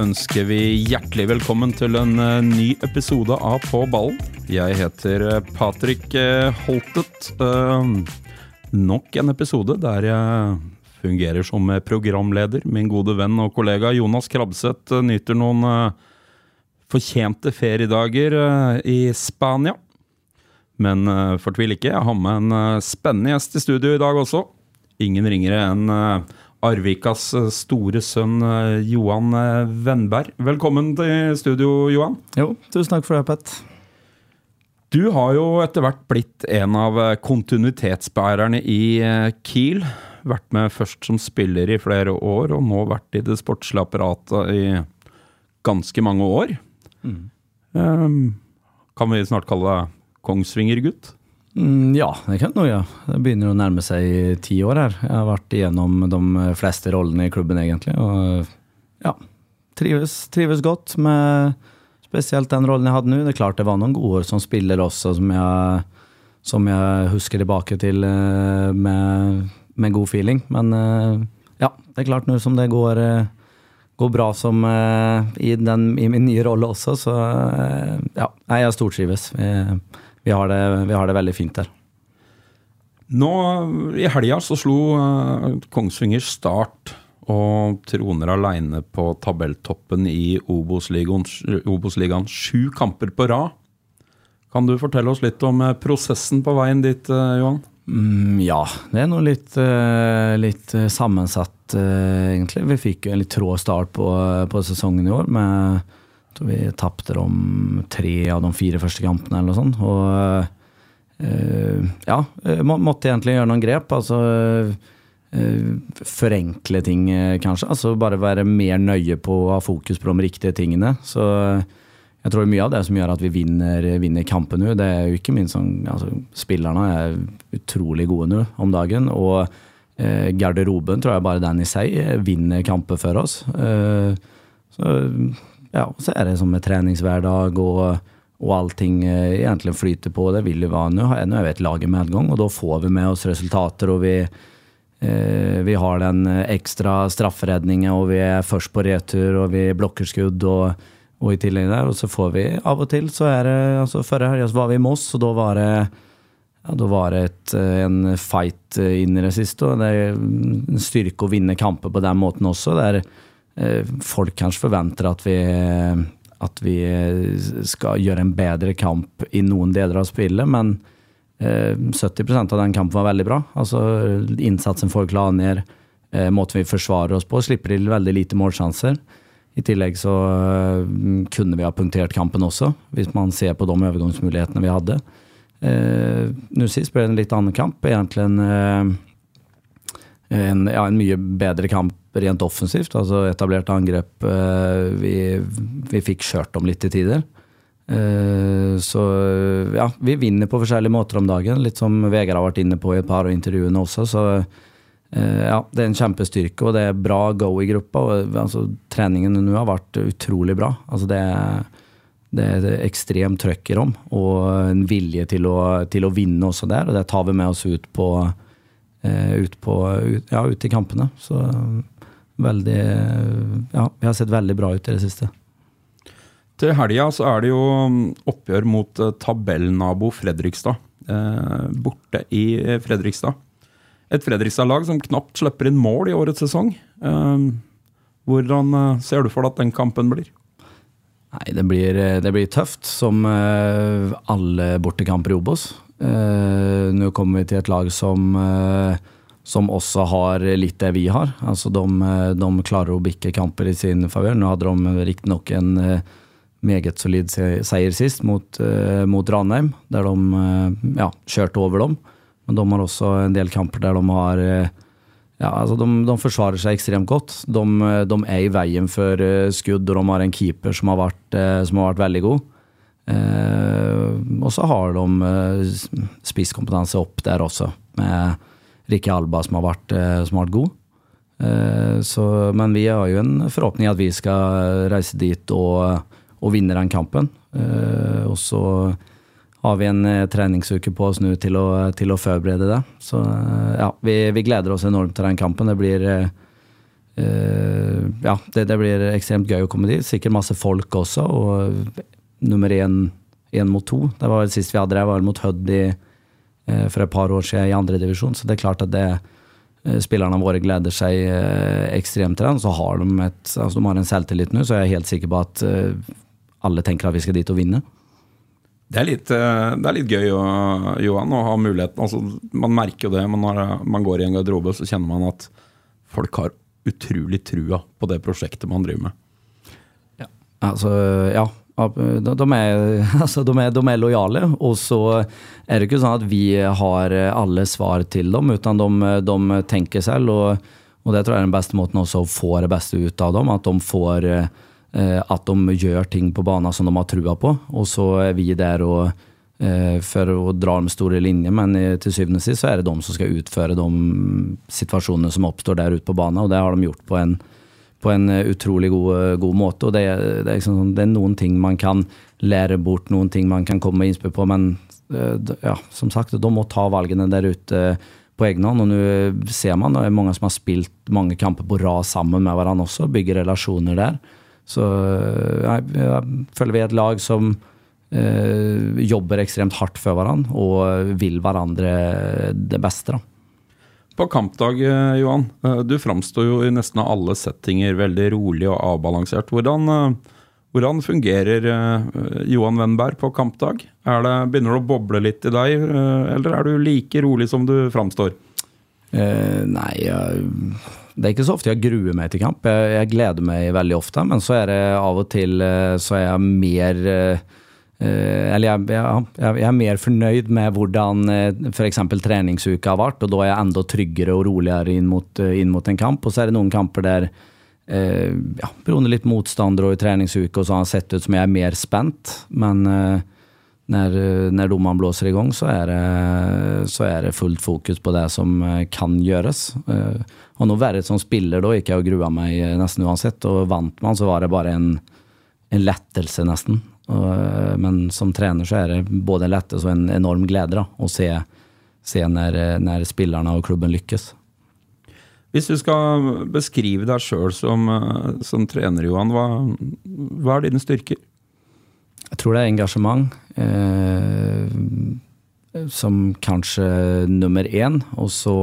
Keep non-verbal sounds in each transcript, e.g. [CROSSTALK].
Ønsker vi hjertelig velkommen til en eh, ny episode av På ballen. Jeg heter eh, Patrick eh, Holtet. Nok en episode der jeg fungerer som programleder. Min gode venn og kollega Jonas Krabseth nyter noen fortjente feriedager i Spania. Men fortvil ikke, jeg har med en spennende gjest i studio i dag også. Ingen ringere enn Arvikas eh, store sønn eh, Johan eh, Vennberg. Velkommen til studio, Johan. Jo, tusen takk for det, Pet. Du har jo etter hvert blitt en av eh, kontinuitetsbærerne i eh, Kiel. Vært med først som spiller i flere år, og nå vært i det sportslige apparatet i ganske mange år. Eh, kan vi snart kalle deg Kongsvinger-gutt? Mm, ja, det kan jeg nå gjøre. Det begynner å nærme seg ti år her. Jeg har vært igjennom de fleste rollene i klubben, egentlig. Og ja, trives, trives godt med spesielt den rollen jeg hadde nå. Det er klart det var noen gode år som spiller også, som jeg, som jeg husker tilbake til eh, med, med god feeling. Men eh, ja, det er klart nå som det går eh, går bra som i, den, i min nye rolle også, så ja, jeg stortrives. Vi, vi, har det, vi har det veldig fint der. Nå i helga så slo uh, Kongsvinger Start og troner aleine på tabelltoppen i Obos-ligaen sju kamper på rad. Kan du fortelle oss litt om eh, prosessen på veien dit, eh, Johan? Mm, ja, det er noe litt, litt sammensatt, egentlig. Vi fikk jo en litt trå start på, på sesongen i år. med tror vi tapte de tre av de fire første kampene, eller noe sånt. Og eh, ja, eh, må, måtte egentlig gjøre noen grep. Altså eh, forenkle ting, kanskje. Altså bare være mer nøye på å ha fokus på de riktige tingene. Så jeg tror mye av det som gjør at vi vinner, vinner kampen nå, det er jo ikke minst sånn altså, Spillerne er utrolig gode nå om dagen. Og garderoben, tror jeg bare den i seg, vinner kamper for oss. Så, ja, så er det som med treningshverdag og, og allting eh, egentlig flyter på. Det vil jo være nå. Nå er vi et lag i medgang, og da får vi med oss resultater. og vi Eh, vi har den ekstra strafferedningen, og vi er først på retur, og vi blokker skudd. Og, og i tillegg der, og så får vi av og til så er det altså Forrige helg var vi i Moss, og da var det ja, da var det et, en fight inn i det siste. og Det er en styrke å vinne kamper på den måten også. Det eh, folk kanskje forventer at vi, at vi skal gjøre en bedre kamp i noen deler av spillet, men eh, 70% av den kampen var veldig bra. Altså Innsatsen folk la ned, eh, måten vi forsvarer oss på, slipper til veldig lite målsjanser. I tillegg så kunne vi ha punktert kampen også, hvis man ser på de overgangsmulighetene vi hadde. Eh, Nå sist ble det en litt annen kamp. Egentlig en, eh, en, ja, en mye bedre kamp rent offensivt. Altså etablert angrep. Eh, vi, vi fikk kjørt om litt til tider. Eh, så ja, vi vinner på forskjellige måter om dagen. Litt som Vegard har vært inne på i et par av intervjuene også. så Eh, ja, det er en kjempestyrke, og det er bra go i gruppa. og altså, Treningen nå har vært utrolig bra. Altså, det, det er ekstremt trøkk i rom, og en vilje til å, til å, vinne også der. Og det tar vi med oss ut på, ut, på ut, ja, ut i kampene. Så veldig Ja, vi har sett veldig bra ut i det siste. Til helga så er det jo oppgjør mot eh, tabellnabo Fredrikstad. Eh, borte i Fredrikstad. Et Fredrikstad-lag som knapt slipper inn mål i årets sesong. Eh, hvordan eh, ser du for deg at den kampen blir? Nei, det blir, det blir tøft, som eh, alle bortekamper i Obos. Eh, Nå kommer vi til et lag som, eh, som også har litt det vi har. Altså de, de klarer å bikke kamper i sin favør. Nå hadde de riktignok en meget solid seier sist mot, mot Ranheim, der de ja, kjørte over dem. Men de har også en del kamper der de har ja, altså de, de, forsvarer seg ekstremt godt. De, de, er i veien for skudd, og de har en keeper som har vært, som har vært veldig god. Og så har de spisskompetanse opp der også, med Rikke Alba som har vært, som har vært god. Så, men vi har jo en forhåpning at vi skal reise dit og og vinne den kampen. Eh, og så har vi en eh, treningsuke på oss nå til å, til å forberede det. Så eh, ja, vi, vi, gleder oss enormt til den kampen. Det blir ja, det, det, blir ekstremt gøy å komme dit. Sikkert masse folk også. Og nummer én, én mot to. Det var vel sist vi hadde det, var mot Hødd for et par år siden i andredivisjon. Så det er klart at det, spillerne våre gleder seg ekstremt til den. Så har de, et, altså de har en selvtillit nå, så jeg er helt sikker på at alle tenker at vi skal dit og vinne. Det er litt, eh, det er litt gøy Johan, å ha muligheten. Altså, man merker jo det. Men når man går i en garderobe, så kjenner man at folk har utrolig trua på det prosjektet man driver med. Ja, altså, ja. De er, [LAUGHS] altså, de, er, de er, lojale, og så er det ikke sånn at vi har alle svar til dem, utan de, de tenker selv. Og, og, det tror jeg er den beste måten også å få det beste ut av dem. At de får Eh, at de gjør ting på banen som de har trua på. Og så er vi der og, eh, for å dra dem store linjer, men til syvende og sist så er det de som skal utføre de situasjonene som oppstår der ute på banen, og det har de gjort på en, på en utrolig god, god måte. og det, det, er liksom, sånn, det, er noen ting man kan lære bort, noen ting man kan komme med innspill på, men eh, ja, som sagt, de må ta valgene der ute på egen hånd. Og nå ser man det er mange som har spilt mange kamper på rad sammen med hverandre også, bygger relasjoner der. Så jeg, jeg føler vi er et lag som eh, jobber ekstremt hardt for hverandre og vil hverandre det beste. da. På kampdag, eh, Johan, eh, du framstår jo i nesten alle settinger veldig rolig og avbalansert. Hvordan, eh, hvordan fungerer Johan Wennberg på kampdag? Det, begynner det å boble litt i deg, eller er du like rolig som du framstår? Eh, nei, det er ikke så ofte jeg gruer meg til kamp. Jeg, jeg, gleder meg veldig ofte, men så er det av og til så er jeg mer eller jeg, jeg, jeg, er mer fornøyd med hvordan f.eks. treningsuka har vært, og da er jeg enda tryggere og roligere inn mot, inn mot en kamp. Og så er det noen kamper der ja, beroende litt motstander og i treningsuke og så har han sett ut som jeg er mer spent. Men når, når dommeren blåser i gang, så er, det, så er det fullt fokus på det som kan gjøres. Og nå verre som spiller, da gikk jeg og grua meg nesten uansett. Og vant man, så var det bare en, en lettelse, nesten. Eh, men som trener så er det både en lettelse og en enorm glede da, å se, se når, når, spillerne og klubben lykkes. Hvis du skal beskrive deg sjøl som, som, trener, Johan, hva, hva, er dine styrker? Jeg tror det er engasjement. Eh, som kanskje nummer én. Og så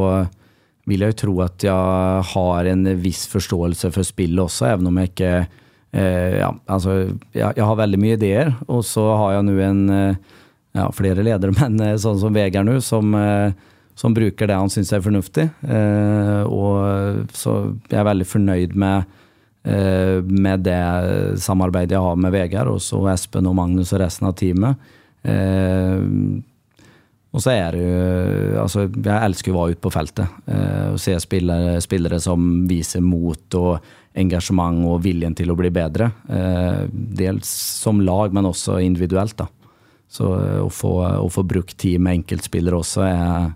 vil jeg jo tro at jeg har en viss forståelse for spillet også, even om jeg ikke eh, ja, altså, jeg, jeg, har veldig mye ideer, og så har jeg nå en eh, ja, flere ledere, [LAUGHS] men eh, sånn som Vegard nå, som, eh, som, bruker det han syns er fornuftig. Eh, og så jeg er veldig fornøyd med, eh, med det samarbeidet jeg har med Vegard, og så Espen og Magnus og resten av teamet. Og så er det jo altså, Jeg elsker å være ute på feltet eh, og se spillere, spillere, som viser mot og engasjement og viljen til å bli bedre. Eh, dels som lag, men også individuelt. da. Så eh, å få, å få brukt tid med enkeltspillere også er,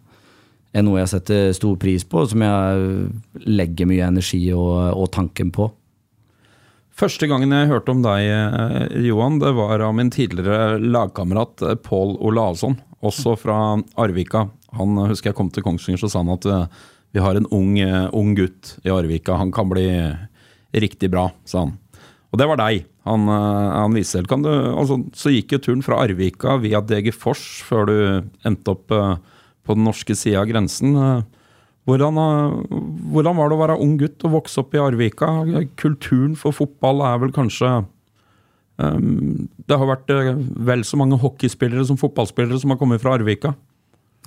er, noe jeg setter stor pris på, og som jeg legger mye energi og, og tanken på. Første gangen jeg hørte om deg, eh, Johan, det var av min tidligere lagkamerat eh, Pål Olavsson også fra Arvika. Han husker jeg kom til Kongsvinger, så sa han at eh, vi har en ung, eh, ung gutt i Arvika. Han kan bli riktig bra, sa han. Og det var deg. Han, eh, han viste du, altså, Så gikk jo turen fra Arvika via DG Fors før du endte opp på den norske sida av grensen. Hvordan, hvordan, var det å være ung gutt og vokse opp i Arvika? Kulturen for fotball er vel kanskje um, det har vært eh, vel så mange hockeyspillere som fotballspillere som har kommet fra Arvika.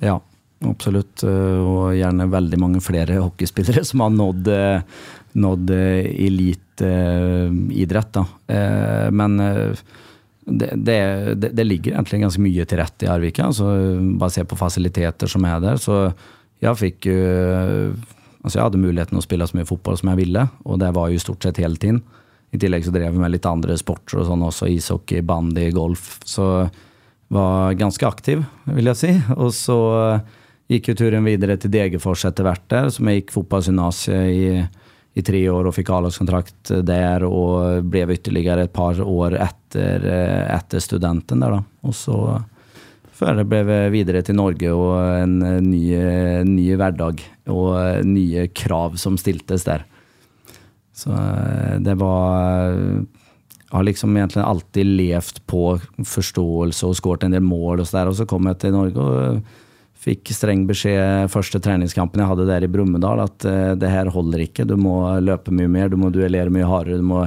Ja, absolutt. Og gjerne veldig mange flere [LAUGHS] hockeyspillere som har nådd, nådd eliteidrett. Men det, det, det, ligger egentlig ganske mye til rette i Arvika. Altså, bare se på fasiliteter som er der. Så jeg fikk jo Altså, jeg hadde muligheten å spille så mye fotball som jeg ville, og det var jo stort sett hele tiden. I tillegg så drev jeg med litt andre sporter og sånn også, ishockey, bandy, golf. Så var ganske aktiv, vil jeg si. Og så gikk jo turen videre til Degerfors etter hvert der, som jeg gikk fotballgymnasiet i i tre år og fikk A-lagskontrakt der og ble ytterligere et par år etter, etter studenten der, da. Og så før jeg ble videre til Norge og en ny, ny hverdag og nye krav som stiltes der. Så det var Jeg har liksom egentlig alltid levd på forståelse og skåret en del mål og så der, og så kom jeg til Norge og Fikk streng beskjed første treningskampen jeg hadde der i Brumunddal, at uh, det her holder ikke. Du må løpe mye mer, du må duellere mye hardere. Må...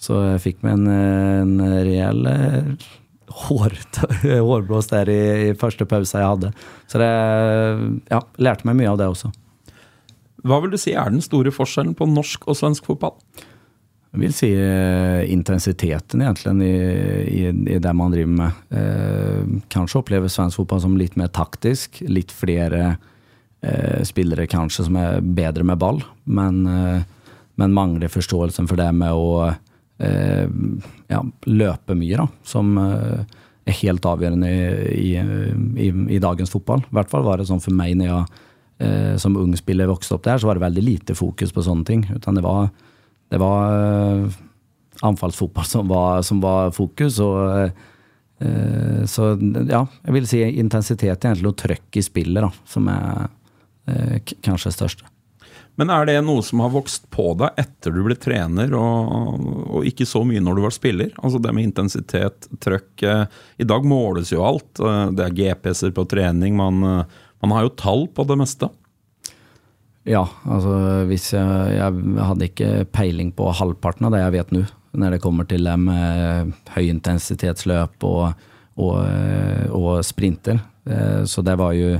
Så jeg fikk meg en, en reell uh, hår, [LAUGHS] hårblås der i, i, første pause jeg hadde. Så det ja, lærte meg mye av det også. Hva vil du si er den store forskjellen på norsk og svensk fotball? Jeg vil si eh, intensiteten egentlig i, i, i, det man driver med. Eh, kanskje opplever svensk fotball som litt mer taktisk. Litt flere eh, spillere kanskje som er bedre med ball, men, eh, men mangler forståelsen for det med å eh, ja, løpe mye, da. Som eh, er helt avgjørende i, i, dagens fotball. I hvert fall var det sånn for meg når jeg som ung spiller vokste opp der, så var det veldig lite fokus på sånne ting. Utan det var det var uh, anfallsfotball som var, som var fokus. og uh, Så ja, jeg vil si intensitet egentlig og trøkk i spillet da, som er uh, kanskje det største. Men er det noe som har vokst på deg etter du ble trener, og, og ikke så mye når du var spiller? Altså det med intensitet, trøkk. I dag måles jo alt. Det er GPS-er på trening. Man, man har jo tall på det meste. Ja, altså hvis jeg, jeg hadde ikke peiling på halvparten av det jeg vet nå, når det kommer til det med høyintensitetsløp og, og, og, sprinter. Eh, så det var jo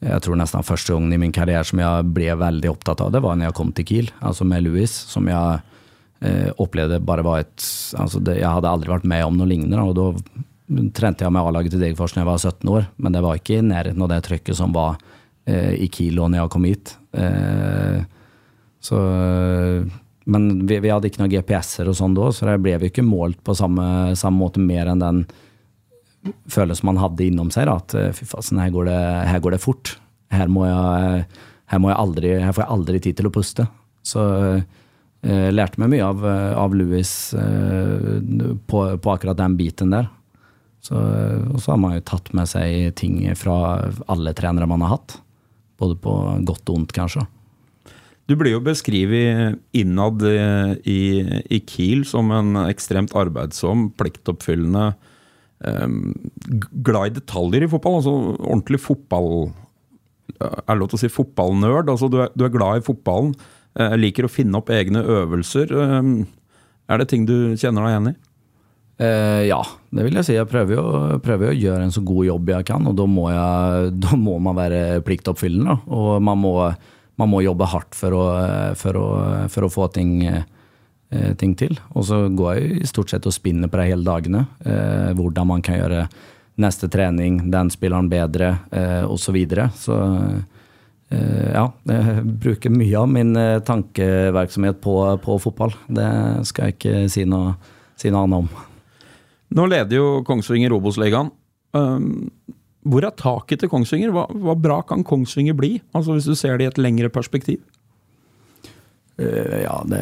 jeg tror nesten første gangen i min karriere som jeg ble veldig opptatt av det, var når jeg kom til Kiel, altså med Louis, som jeg eh, opplevde bare var et altså det, Jeg hadde aldri vært med om noe lignende. og da trente jeg med A-laget til Degerfors da jeg var 17 år, men det var ikke i nærheten av det trykket som var i Kilo når jeg kom hit. Eh, så men vi, vi, hadde ikke noen GPS-er og sånn da, så det ble vi ikke målt på samme, samme måte mer enn den følelsen man hadde innom seg. Da, at eh, fy faen, her, går det, her, går det fort. Her, må jeg, her, må jeg aldri, her får jeg aldri tid til å puste. Så jeg lærte meg mye av, av Louis på, på, akkurat den biten der. Så, og så har man jo tatt med seg ting fra alle trenere man har hatt. Både på godt og ondt, kanskje. Du blir jo beskrevet innad i, i Kiel som en ekstremt arbeidsom, pliktoppfyllende, um, glad i detaljer i fotball. Altså ordentlig fotball Er lov til å si fotballnerd? Altså, du, er, du er glad i fotballen. Liker å finne opp egne øvelser. Um, er det ting du kjenner deg igjen i? Eh, ja, det vil jeg si. Jeg prøver jo, prøver å, gjøre en så god jobb jeg kan, og da må, jeg, [LAUGHS] da må man være pliktoppfyllende. Og man må, man må, jobbe hardt for å, for å, for å få ting, eh, ting, til. Og så går jeg i stort sett og spinner på det hele dagene. Eh, hvordan man kan gjøre neste trening, den spilleren bedre, eh, osv. Så, videre. så eh, ja, jeg bruker mye av min tankeverksomhet tankevirksomhet på, på fotball. Det skal jeg ikke si noe, si noe annet om. Nå leder jo Kongsvinger Obos-ligaen. Um, hvor er taket til Kongsvinger? Hva, hva, bra kan Kongsvinger bli, altså hvis du ser det i et lengre perspektiv? Uh, ja, det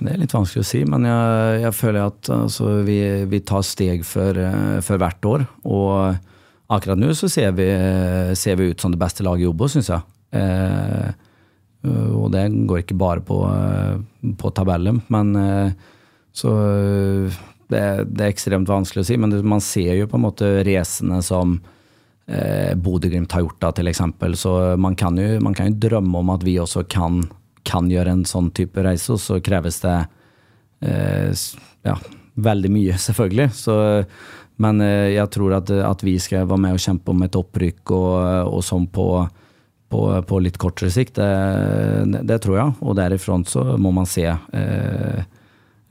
det er, litt vanskelig å si, men jeg, jeg føler at altså, vi, vi, tar steg for, uh, for, hvert år. Og akkurat nå så ser vi, ser vi ut som det beste laget i Obos, syns jeg. Eh, og det går ikke bare på, på tabellen, men så det, det, er ekstremt vanskelig å si, men det, man ser jo på en måte racene som eh, Bodø-Glimt har gjort, da, til eksempel. Så man kan, jo, man kan, jo, drømme om at vi også kan, kan gjøre en sånn type reise, og så kreves det eh, ja, veldig mye, [LAUGHS] selvfølgelig. Så, men eh, jeg tror at, at, vi skal være med og kjempe om et opprykk, og, og sånn på på, på litt kortere sikt, det, det, tror jeg. Og derifra så må man se. Eh,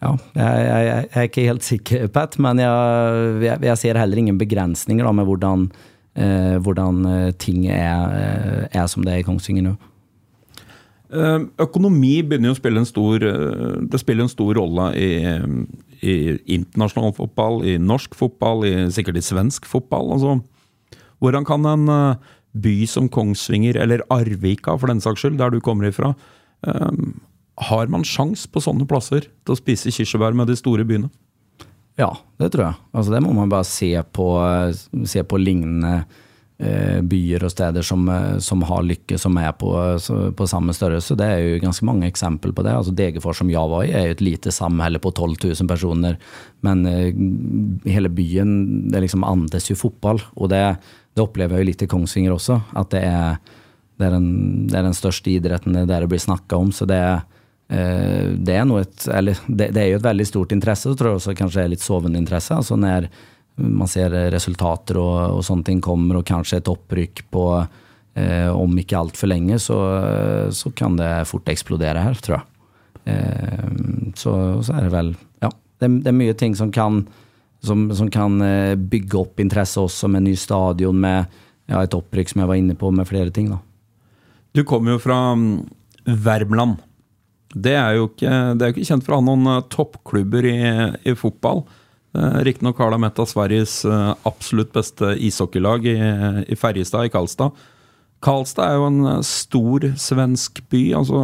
ja, jeg, jeg, jeg, er ikke helt sikker, Pat, men jeg, jeg ser heller ingen begrensninger da, med hvordan, eh, hvordan ting er, er, som det er i Kongsvinger nå. Økonomi begynner jo å spille en stor Det spiller en stor rolle i, i internasjonal fotball, i norsk fotball, i, sikkert i svensk fotball. Altså, hvordan kan en by som Kongsvinger, eller Arvika for den saks skyld, der du kommer ifra, har man sjans på sånne plasser til å spise kirsebær med de store byene? Ja, det tror jeg. Altså, det må man bare se på, se på lignende eh, byer og steder som, som har lykke, som er på, på, samme størrelse. Det er jo ganske mange eksempel på det. Altså, Degerfors, som jeg var i, er jo et lite samhelle på 12 000 personer. Men eh, hele byen det liksom andes jo fotball. og det det opplever jeg jo litt i Kongsvinger også. At det er, det er, den, det er den, største idretten, det er det blir snakka om. Så det er, eh, det er, et, eller, det, er jo et veldig stort interesse. Så tror jeg også kanskje er litt sovende interesse. Altså når man ser resultater og, og sånne ting kommer, og kanskje et opprykk på eh, om ikke altfor lenge, så, så, kan det fort eksplodere her, tror jeg. Eh, så, så, er det vel Ja, det, det er mye ting som kan som, som, kan eh, bygge opp interesse også med ny stadion, med ja, et opprykk som jeg var inne på, med flere ting. da. Du kommer jo fra mm, Värmland. Det er jo ikke, det er ikke kjent for å ha noen uh, toppklubber i, i fotball. Uh, Riktignok har de et av Sveriges uh, absolutt beste ishockeylag i, i Ferjestad, i Karlstad. Karlstad er jo en stor svensk by. altså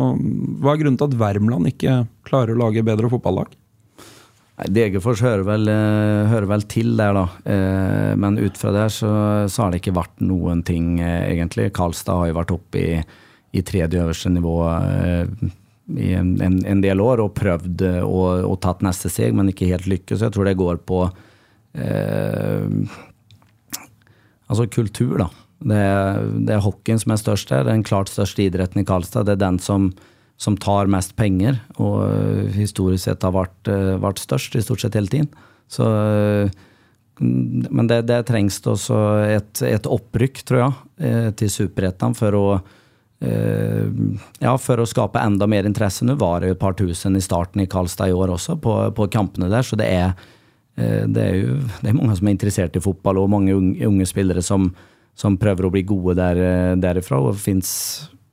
Hva er grunnen til at Värmland ikke klarer å lage bedre fotballag? Degerfors hører eh, hører vel, til der, da. Eh, men ut fra der så, så, har det ikke vært noen ting, eh, egentlig. Karlstad har jo vært oppe i, i tredje øverste nivå i en, en, del år og prøvd og, og, tatt neste steg, men ikke helt lykkes. Jeg tror det går på eh, Altså kultur, da. Det er, det er hockeyen som er størst her. Den klart største idretten i Karlstad. Det er den som som tar mest penger, og eh, historisk sett har vært, eh, vært størst i stort sett hele tiden. Så, eh, men det, det, trengs også et, et, opprykk, tror jeg, til superettene for å ja, for å skape enda mer interesse. Nå var det jo et par tusen i starten i Karlstad i år også, på, på kampene der. Så det er, det er jo det er mange som er interessert i fotball, og mange unge, unge spillere som, som, prøver å bli gode der, derifra. Og det fins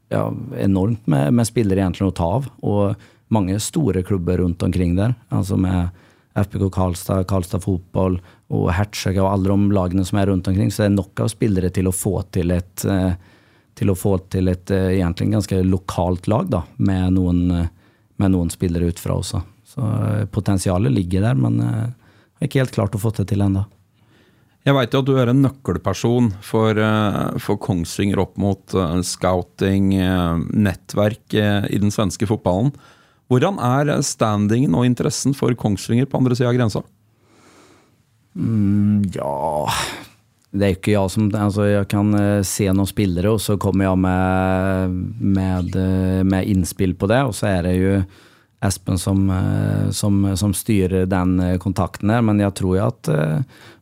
ja, enormt med, med, spillere egentlig å ta av. Og mange store klubber rundt omkring der. Altså med FBK Karlstad, Karlstad fotball og Hertsjøk og alle de lagene som er rundt omkring. Så det er nok av spillere til å få til et, eh, til å få til et eh, egentlig ganske lokalt lag, da, med noen, med noen spillere utfra også. Så eh, potensialet ligger der, men jeg har ikke helt klart å få det til ennå. Jeg veit jo at du er en nøkkelperson for, eh, for Kongsvinger opp mot scouting, nettverk i den svenske fotballen. Hvordan er standingen og interessen for Kongsvinger på andre sida av grensa? Mm, ja Det er ikke jeg som altså Jeg kan se noen spillere, og så kommer jeg med, med, med innspill på det. Og så er det jo Espen som, som, som, styrer den kontakten her, men jeg tror jo at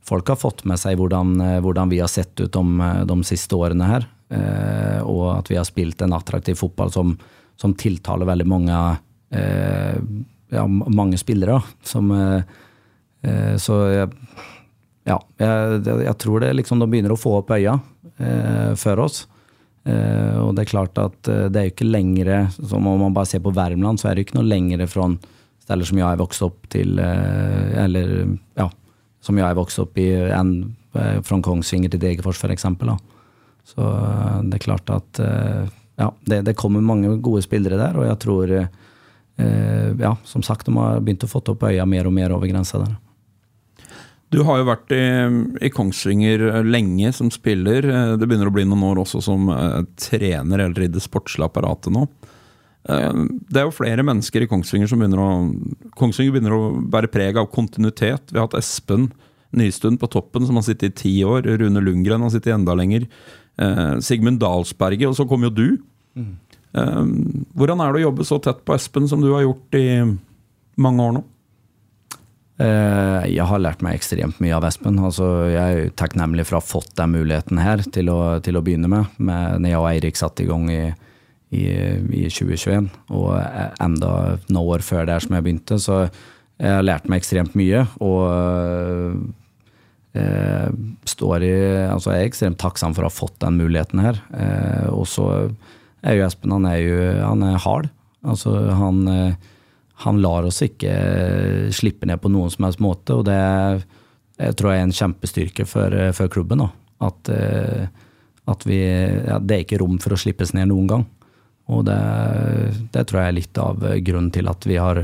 folk har fått med seg hvordan, eh, hvordan vi har sett ut eh, de siste årene her. Eh, og at vi har spilt en attraktiv fotball som, som tiltaler veldig mange, eh, ja, mange spillere. Som, eh, så jeg, ja, jeg, jeg, tror det liksom de begynner å få opp øya eh, for oss. og det er klart at det er jo ikke lengre, som om man bare ser på Värmland, så er det jo ikke noe lengre fra steder som jeg har vokst opp til, eller ja, som jeg vokste opp i, enn eh, fra Kongsvinger til Degerfors f.eks. Så eh, det er klart at eh, ja, det, det, kommer mange gode spillere der, og jeg tror ja, som sagt, de har begynt å få opp øya mer og mer over grensa der. Du har jo vært i, i, Kongsvinger lenge som spiller. Det begynner å bli noen år også som trener eller i det sportslige apparatet nå. Det er jo flere mennesker i Kongsvinger som begynner å Kongsvinger begynner å bære preg av kontinuitet. Vi har hatt Espen Nystuen på toppen, som har sittet i ti år. Rune Lundgren har sittet enda lenger. Eh, Sigmund Dalsberget, og så kom jo du. Mm. Eh, hvordan er det å jobbe så tett på Espen som du har gjort i mange år nå? Eh, jeg har lært meg ekstremt mye av Espen. Altså, jeg er takknemlig for å ha fått den muligheten her til å, til å begynne med, med. Når jeg og Eirik satte i gang i, i, i 2021, og enda noen år før der som jeg begynte. Så jeg har lært meg ekstremt mye. og eh, står i, altså jeg er ekstremt takksom for å ha fått den muligheten her. Eh, og så er jo Espen han er jo han er hard. Altså han eh, han lar oss ikke eh, slippe ned på noen som helst måte. Og det jeg tror jeg er en kjempestyrke for, eh, for klubben. Da. At, eh, at vi, ja, det er ikke rom for å slippes ned noen gang. Og det, det, tror jeg er litt av grunnen til at vi har,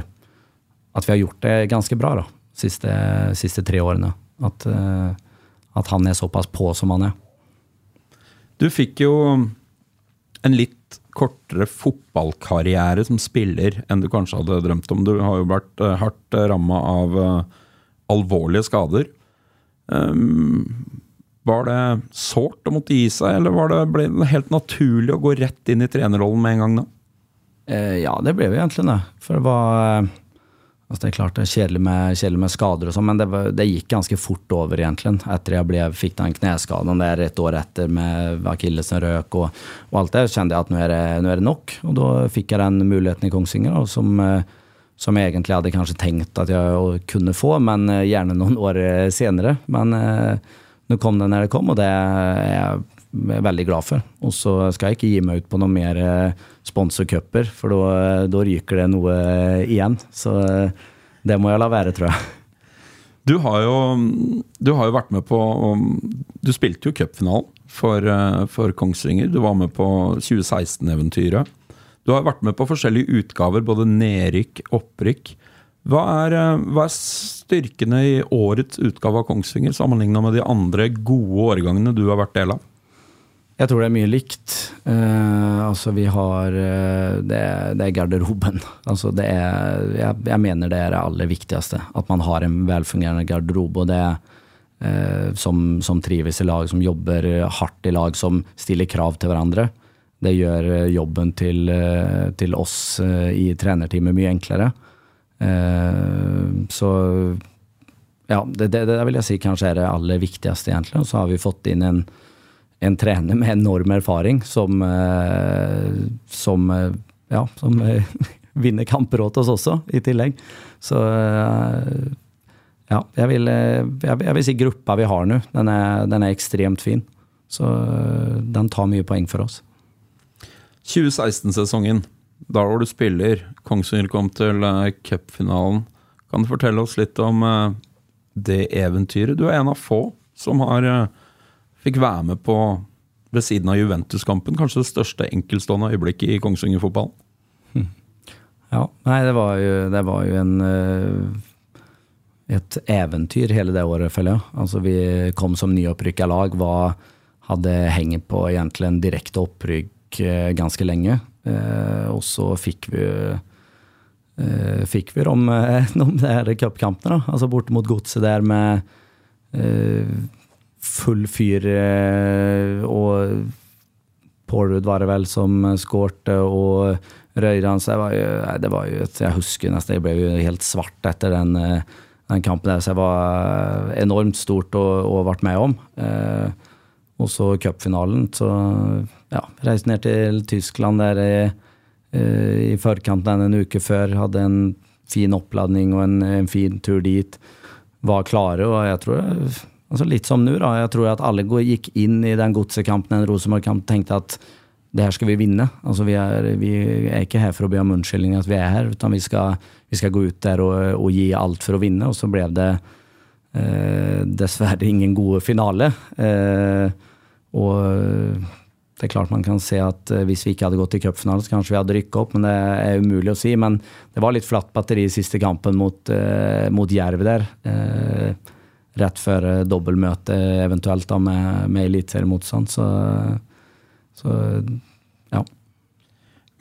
at vi har gjort det ganske bra de siste, siste tre årene. At, at han er såpass på som han er. Du fikk jo en litt kortere fotballkarriere som spiller enn du kanskje hadde drømt om. Du har jo vært uh, hardt uh, ramma av uh, alvorlige skader. Um, var det sårt å måtte gi seg, eller det, ble det helt naturlig å gå rett inn i trenerrollen med en gang da? ja, det ble jo egentlig det. For det var Altså det er klart det er kjedelig med, kjedelig med skader, og sånn, men det, det, gikk ganske fort over, egentlig. Etter jeg ble, fikk den kneskaden der et år etter med akillesen røk og, og, alt det, kjente jeg at nå er, det, nå er, det, nok. Og da fikk jeg den muligheten i Kongsvinger og som, som, jeg egentlig hadde kanskje tenkt at jeg kunne få, men eh, gjerne noen år senere. Men eh, nå kom det når det kom, og det er veldig glad for. Og så skal jeg ikke gi meg ut på noen mer eh, sponsorcuper, for da ryker det noe igjen. Så eh, det må jeg la være, tror jeg. Du har jo, du har jo vært med på Du spilte jo cupfinalen for, eh, for Kongsvinger. Du var med på 2016-eventyret. Du har vært med på forskjellige utgaver, både nedrykk, opprykk. Hva er, hva er, styrkene i årets utgave av Kongsvinger sammenligna med de andre gode årgangene du har vært del av? Jeg tror det er mye likt. Uh, altså vi har uh, det, det, er garderoben. [LAUGHS] Altså det er jeg, jeg, mener det er det aller viktigste. At man har en velfungerende garderobe. Og det uh, som, som, trives i lag, som jobber hardt i lag, som stiller krav til hverandre. Det gjør jobben til, til oss i trenerteamet mye enklere. så ja, det, det, det, vil jeg si kanskje er det aller viktigste, egentlig. Og så har vi fått inn en en trener med enorm erfaring som, eh, som eh, ja, som eh, [LAUGHS] vinner kamper åt oss også, i tillegg. Så ja, jeg vil, jeg, vil si gruppa vi har nå, den er, den er ekstremt fin. Så den tar mye poeng for oss. 2016-sesongen, da var du spiller. Kongsvinger kom til cupfinalen. Kan du fortelle oss litt om det eventyret? Du er en av få som har Fikk være med på, ved siden av Juventus-kampen, kanskje det største enkeltstående øyeblikket i Kongsvinger-fotballen? Hm. Ja, nei, det var jo, det var jo en uh, et eventyr hele det året, føler jeg. Altså, vi kom som nyopprykka lag, var, hadde hengt på egentlig en direkte opprykk uh, ganske lenge. Eh, og så fikk vi fikk vi [LAUGHS] om de cupkampene, altså borte mot Godset der med full fyr, eh, og Porwood var det vel som skårte, og Røyran så var jo, det var jo Jeg husker nesten, jeg ble jo helt svart etter den, eh, den kampen der, så det var enormt stort å, å vært med om. Eh, og så cupfinalen, så ja, reiste ned til Tyskland der i, i forkant en uke før. Hadde en fin oppladning og en, en fin tur dit. Var klare, og jeg tror Altså litt som nå, da. Jeg tror at alle gikk inn i den godsekampen, den Rosenborg-kampen, tenkte at det her skal vi vinne. Altså vi er, vi er ikke her for å be om unnskyldning at vi er her, utan vi vi skal gå ut der og, og, gi alt for å vinne. Og så ble det eh, dessverre ingen gode finale. Eh, og det er klart man kan se at eh, hvis vi ikke hadde gått i cupfinalen, så kanskje vi hadde rykka opp, men det er umulig å si. Men det var litt flatt batteri i siste kampen mot, eh, mot Jerv der. Eh, rett før eh, dobbeltmøte eventuelt da med, med eliteseriemotstand. Så, så ja.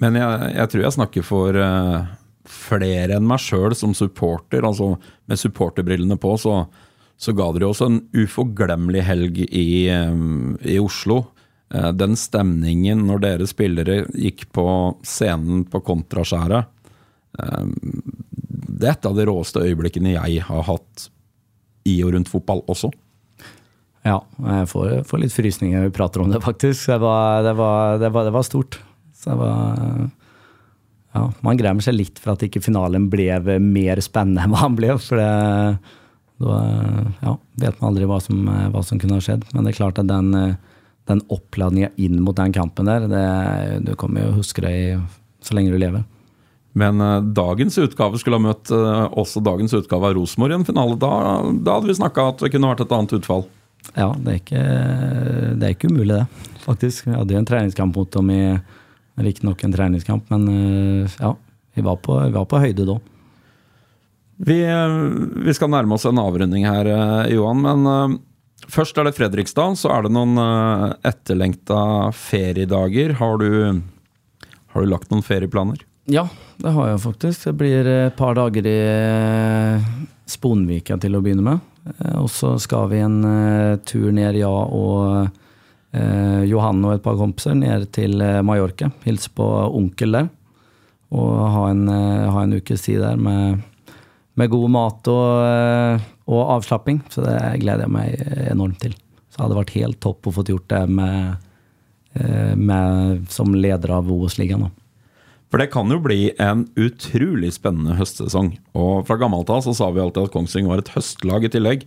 Men jeg, jeg, tror jeg snakker for uh, flere enn meg sjøl som supporter. altså Med supporterbrillene på så, så ga dere også en uforglemmelig helg i, um, i Oslo. Den stemningen når dere spillere gikk på scenen på Kontraskjæret. Det er et av de råeste øyeblikkene jeg har hatt i og rundt fotball også. Ja, jeg får, får litt frysninger når vi prater om det, faktisk. Det var, det var, det var, det var stort. Så det var ja, Man gremmer seg litt for at ikke finalen ble mer spennende enn hva han ble. For det, da ja, vet man aldri hva som, hva som, kunne ha skjedd. Men det er klart at den, den oppladninga inn mot den kampen der, det, du kommer jo å huske det i, så lenge du lever. Men uh, dagens utgave skulle ha møtt uh, også dagens utgave av Rosenborg i en finale. Da, da hadde vi snakka at det kunne vært et annet utfall. Ja, det er ikke, det er ikke umulig, det. Faktisk. Vi hadde jo en treningskamp mot dem i Riktignok en treningskamp, men uh, ja. Vi var på, vi var på høyde da. Vi, vi, skal nærme oss en avrunding her, Johan. Men først er det Fredrikstad. Så er det noen etterlengta feriedager. Har du, har du lagt noen ferieplaner? Ja, det har jeg faktisk. Det blir et par dager i Sponvika til å begynne med. Eh, og så skal vi en uh, tur ned, ja, og eh, Johan og et par kompiser ned til Mallorca. Hilse på onkel der. Og ha en, ha en ukes tid der med, med god mat og, og, avslapping. Så det gleder jeg meg enormt til. Så det hadde vært helt topp å få gjort det med, med, som leder av Obos-ligaen. For det kan jo bli en utrolig spennende høstsesong. Og fra gammelt av så sa vi alltid at Kongsvinger var et høstlag i tillegg.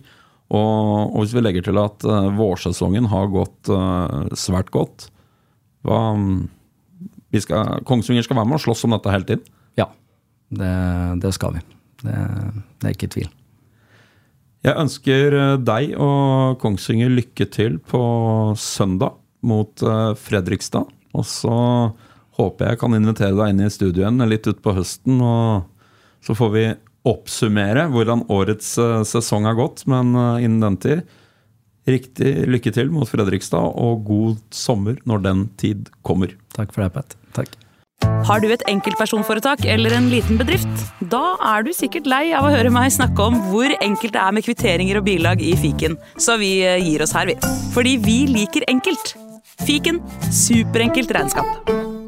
Og, og hvis vi legger til at uh, vårsesongen har gått uh, svært godt hva, skal, Kongsvinger skal være med og slåss om dette hele tiden? Ja, det, det skal vi. Det, det, er ikke tvil. Jeg ønsker eh, deg og Kongsvinger lykke til på søndag mot Fredrikstad. Og så håper jeg kan invitere deg inn i studio igjen litt utpå høsten. og Så får vi oppsummere hvordan årets uh, sesong har gått. Men uh, innen den tid, riktig lykke til mot Fredrikstad, og god sommer når den tid kommer. Takk for det, Pat. Takk. Har du et enkeltpersonforetak eller en liten bedrift? Da er du sikkert lei av å høre meg snakke om hvor enkelt det er med kvitteringer og bilag i fiken, så vi uh, gir oss her, vi. Fordi vi liker enkelt. Fiken superenkelt regnskap.